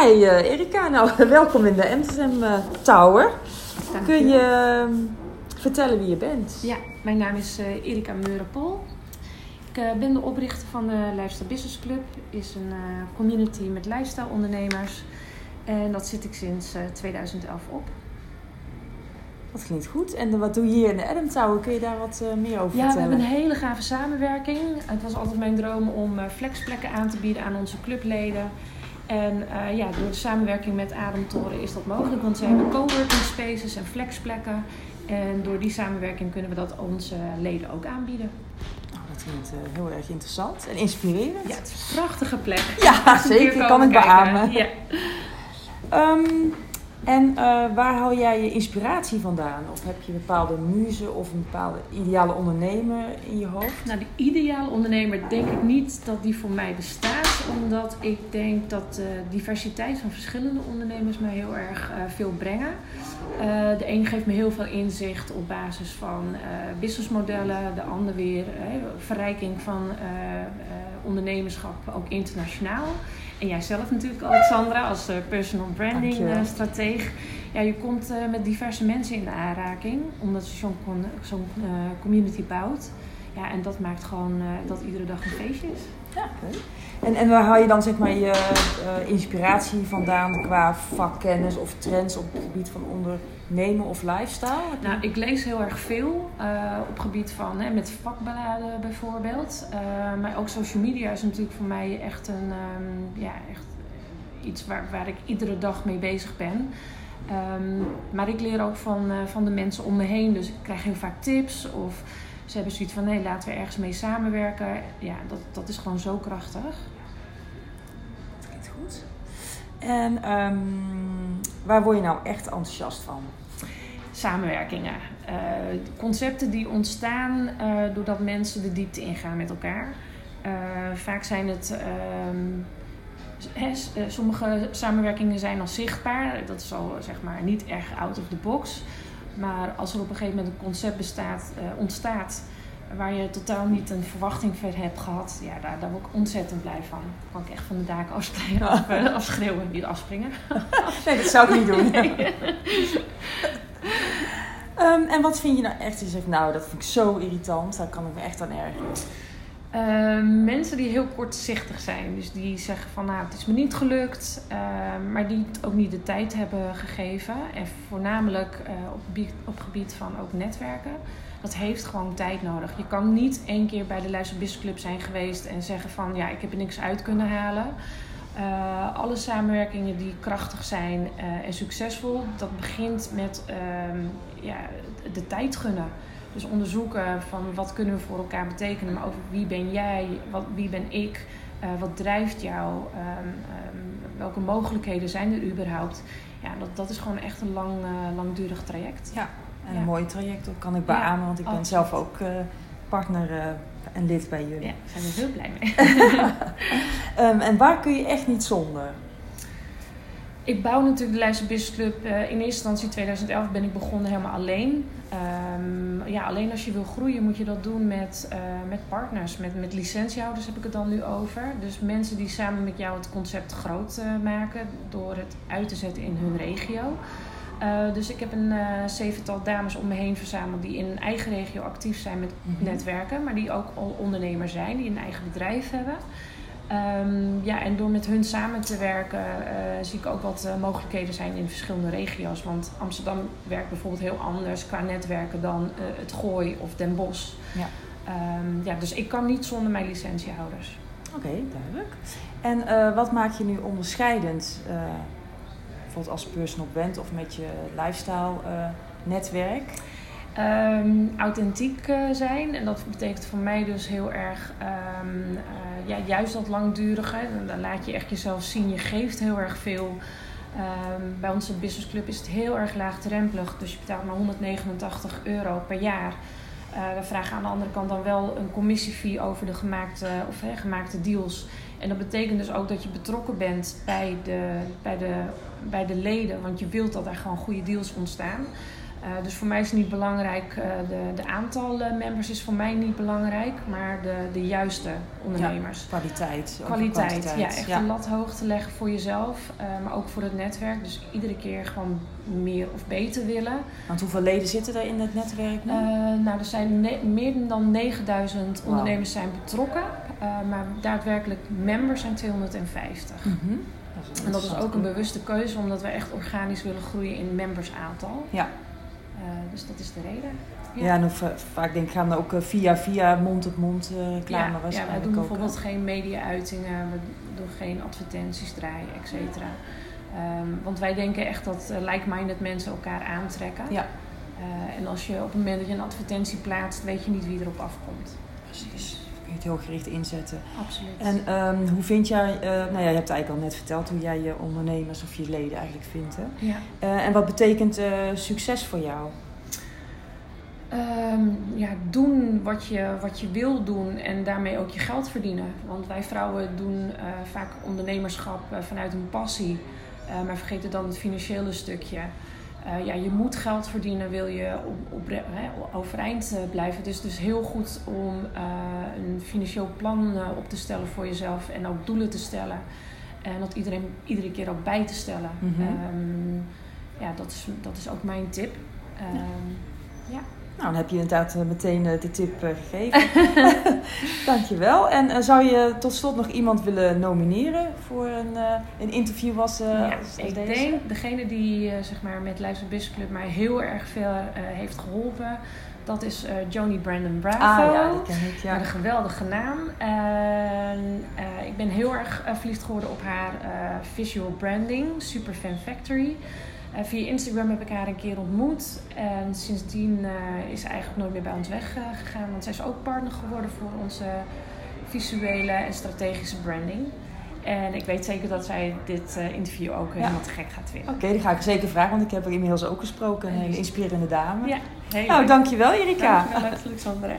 Hi uh, Erika, nou welkom in de Amsterdam uh, Tower. Dank Kun je. uh, vertellen wie je bent? Ja, mijn naam is uh, Erika Meurenpol. Ik ben de oprichter van de Lifestyle Business Club. is een community met lifestyle ondernemers. En dat zit ik sinds 2011 op. Dat klinkt goed. En wat doe je hier in de Adam Tower? Kun je daar wat meer over ja, vertellen? we hebben een hele gave samenwerking. Het was altijd mijn droom om flexplekken aan te bieden aan onze clubleden. En uh, ja, door de samenwerking met Ademtoren is dat mogelijk. Want ze hebben coworking spaces en flexplekken. En door die samenwerking kunnen we dat onze leden ook aanbieden. Nou, dat klinkt heel erg interessant en inspirerend. Ja, het is een prachtige plek. Ja, zeker. Kan ik beamen. Ja. Um, en uh, waar haal jij je inspiratie vandaan? Of heb je een bepaalde muze of een bepaalde ideale ondernemer in je hoofd? Nou, de ideale ondernemer denk ik niet dat die voor mij bestaat. Omdat ik denk dat de diversiteit van verschillende ondernemers mij heel erg uh, veel brengen. Uh, de een geeft me heel veel inzicht op basis van businessmodellen. De ander weer verrijking van ondernemerschap, ook internationaal. En jij zelf natuurlijk, Alexandra, als personal branding strateeg. Ja, je komt met diverse mensen in de aanraking, omdat je zo'n zo'n community bouwt. Ja, en dat maakt gewoon dat iedere dag een feestje is. En, en waar haal je dan zeg maar je inspiratie vandaan qua vakkennis of trends op het gebied van ondernemen of lifestyle? Nou, ik lees heel erg veel op gebied van hè, met vakbeladen bijvoorbeeld. maar ook social media is natuurlijk voor mij echt een um, ja, echt iets waar, waar ik iedere dag mee bezig ben. Um, maar ik leer ook van, van de mensen om me heen. Dus ik krijg heel vaak tips. Of ze hebben zoiets van: nee, laten we ergens mee samenwerken. Ja, dat, dat is gewoon zo krachtig. Dat klinkt goed. En um, waar word je nou echt enthousiast van? Samenwerkingen. Uh, concepten die ontstaan uh, doordat mensen de diepte ingaan met elkaar. Uh, vaak zijn het. He, sommige samenwerkingen zijn al zichtbaar. Dat is al zeg maar niet erg out of the box. Maar als er op een gegeven moment een concept bestaat, uh, ontstaat waar je totaal niet een verwachting voor hebt gehad, ja, daar, daar word ik ontzettend blij van. Dan kan ik echt van de daken afspringen, af, uh, afschreeuwen, niet afspringen. nee, dat zou ik niet doen. Nee. um, en wat vind je nou echt? Je zegt, nou, dat vind ik zo irritant, daar kan ik me echt aan ergeren. Uh, mensen die heel kortzichtig zijn. Dus die zeggen van nou het is me niet gelukt. Uh, maar die ook niet de tijd hebben gegeven. En voornamelijk uh, op, gebied, gebied van ook netwerken. Dat heeft gewoon tijd nodig. Je kan niet één keer bij de Luister Club zijn geweest en zeggen van ja ik heb er niks uit kunnen halen. Uh, alle samenwerkingen die krachtig zijn en succesvol, dat begint met ja, de tijd gunnen. Dus onderzoeken van wat kunnen we voor elkaar betekenen, maar over wie ben jij, wat, wie ben ik, uh, wat drijft jou, um, um, welke mogelijkheden zijn er überhaupt. Ja, dat, dat is gewoon echt een lang, uh, langdurig traject. Ja, en ja. een mooi traject, dat kan ik beamen, ja, want ik ben absoluut. zelf ook uh, partner en lid bij jullie. Ja, daar zijn we heel blij mee. um, en waar kun je echt niet zonder? Ik bouw natuurlijk de Leidse Business Club. Uh, in eerste instantie 2011 ben ik begonnen helemaal alleen. Um, ja, alleen als je wil groeien moet je dat doen met, uh, met partners. Met, met licentiehouders heb ik het dan nu over. Dus mensen die samen met jou het concept groot uh, maken door het uit te zetten in hun regio. dus ik heb een zevental dames om me heen verzameld die in een eigen regio actief zijn met mm-hmm. netwerken. Maar die ook al ondernemer zijn, die een eigen bedrijf hebben. Um, ja, en door met hun samen te werken uh, zie ik ook wat uh, mogelijkheden zijn in verschillende regio's. Want Amsterdam werkt bijvoorbeeld heel anders qua netwerken dan uh, het Gooi of Den Bosch. Ja. Um, ja, dus ik kan niet zonder mijn licentiehouders. Oké, okay, duidelijk. En wat maakt je nu onderscheidend, bijvoorbeeld als personal brand of met je lifestyle netwerk? Um, authentiek uh, zijn. En dat betekent voor mij dus heel erg um, uh, ja, juist dat langdurige. Dan laat je echt jezelf zien. Je geeft heel erg veel. Um, bij onze businessclub is het heel erg laagdrempelig. Dus je betaalt maar 189 euro per jaar. Uh, we vragen aan de andere kant dan wel een commissiefee over de gemaakte, of, he, gemaakte deals. En dat betekent dus ook dat je betrokken bent bij de, bij, de, bij de leden. Want je wilt dat er gewoon goede deals ontstaan. Uh, dus voor mij is het niet belangrijk, uh, de, de aantal uh, members is voor mij niet belangrijk, maar de, de juiste ondernemers. Ja, kwaliteit. Kwaliteit, ja. Echt een lat hoog te leggen voor jezelf, maar ook voor het netwerk. Dus iedere keer gewoon meer of beter willen. Want hoeveel leden zitten er in het netwerk nu? nou, er zijn meer dan 9000 wow. ondernemers zijn betrokken, maar daadwerkelijk members zijn 250. Mm -hmm. En dat is ook een bewuste keuze, omdat we echt organisch willen groeien in membersaantal. Ja. Uh, dus dat is de reden. Ja, ja en of, vaak denk ik gaan we ook uh, via, via mond op mond reclame ja, ja, wij doen bijvoorbeeld geen media-uitingen, we doen geen advertenties draaien, et cetera. Um, want wij denken echt dat like-minded mensen elkaar aantrekken. Ja. en als je op het moment dat je een advertentie plaatst, weet je niet wie erop afkomt. Precies het heel gericht inzetten. Absoluut. En um, hoe vind jij, uh, nou ja, je hebt eigenlijk al net verteld hoe jij je ondernemers of je leden eigenlijk vindt. Hè? Ja. Uh, en wat betekent uh, succes voor jou? Um, ja, doen wat je, wat je wil doen en daarmee ook je geld verdienen. Want wij vrouwen doen vaak ondernemerschap vanuit een passie, maar vergeten dan het financiële stukje. Uh, ja, je moet geld verdienen, wil je op, op, hè, overeind uh, blijven. Dus het is heel goed om uh, een financieel plan op te stellen voor jezelf en ook doelen te stellen. En dat iedereen iedere keer ook bij te stellen. Mm -hmm. um, ja, dat is, dat is ook mijn tip. Um, ja. Nou, dan heb je inderdaad meteen de tip gegeven. Dankjewel. En zou je tot slot nog iemand willen nomineren voor een, een interview als, ja, als ik deze? denk degene die zeg maar, met Luister Business Club mij heel erg veel heeft geholpen. Dat is Joni Brandon Bravo. Ah, ja, die ken ik, ja. Een geweldige naam. En, ik ben heel erg verliefd geworden op haar visual branding, Super Fan Factory. Via Instagram heb ik haar een keer ontmoet. En sindsdien uh, is ze eigenlijk nooit meer bij ons weggegaan. want zij is ook partner geworden voor onze visuele en strategische branding. En ik weet zeker dat zij dit uh, interview ook ja. helemaal te gek gaat vinden. Oké, okay, die ga ik zeker vragen, want ik heb er inmiddels ook gesproken. Een hele inspirerende dame. Ja, heel Nou, dankjewel Erika. Dankjewel, Alexandra.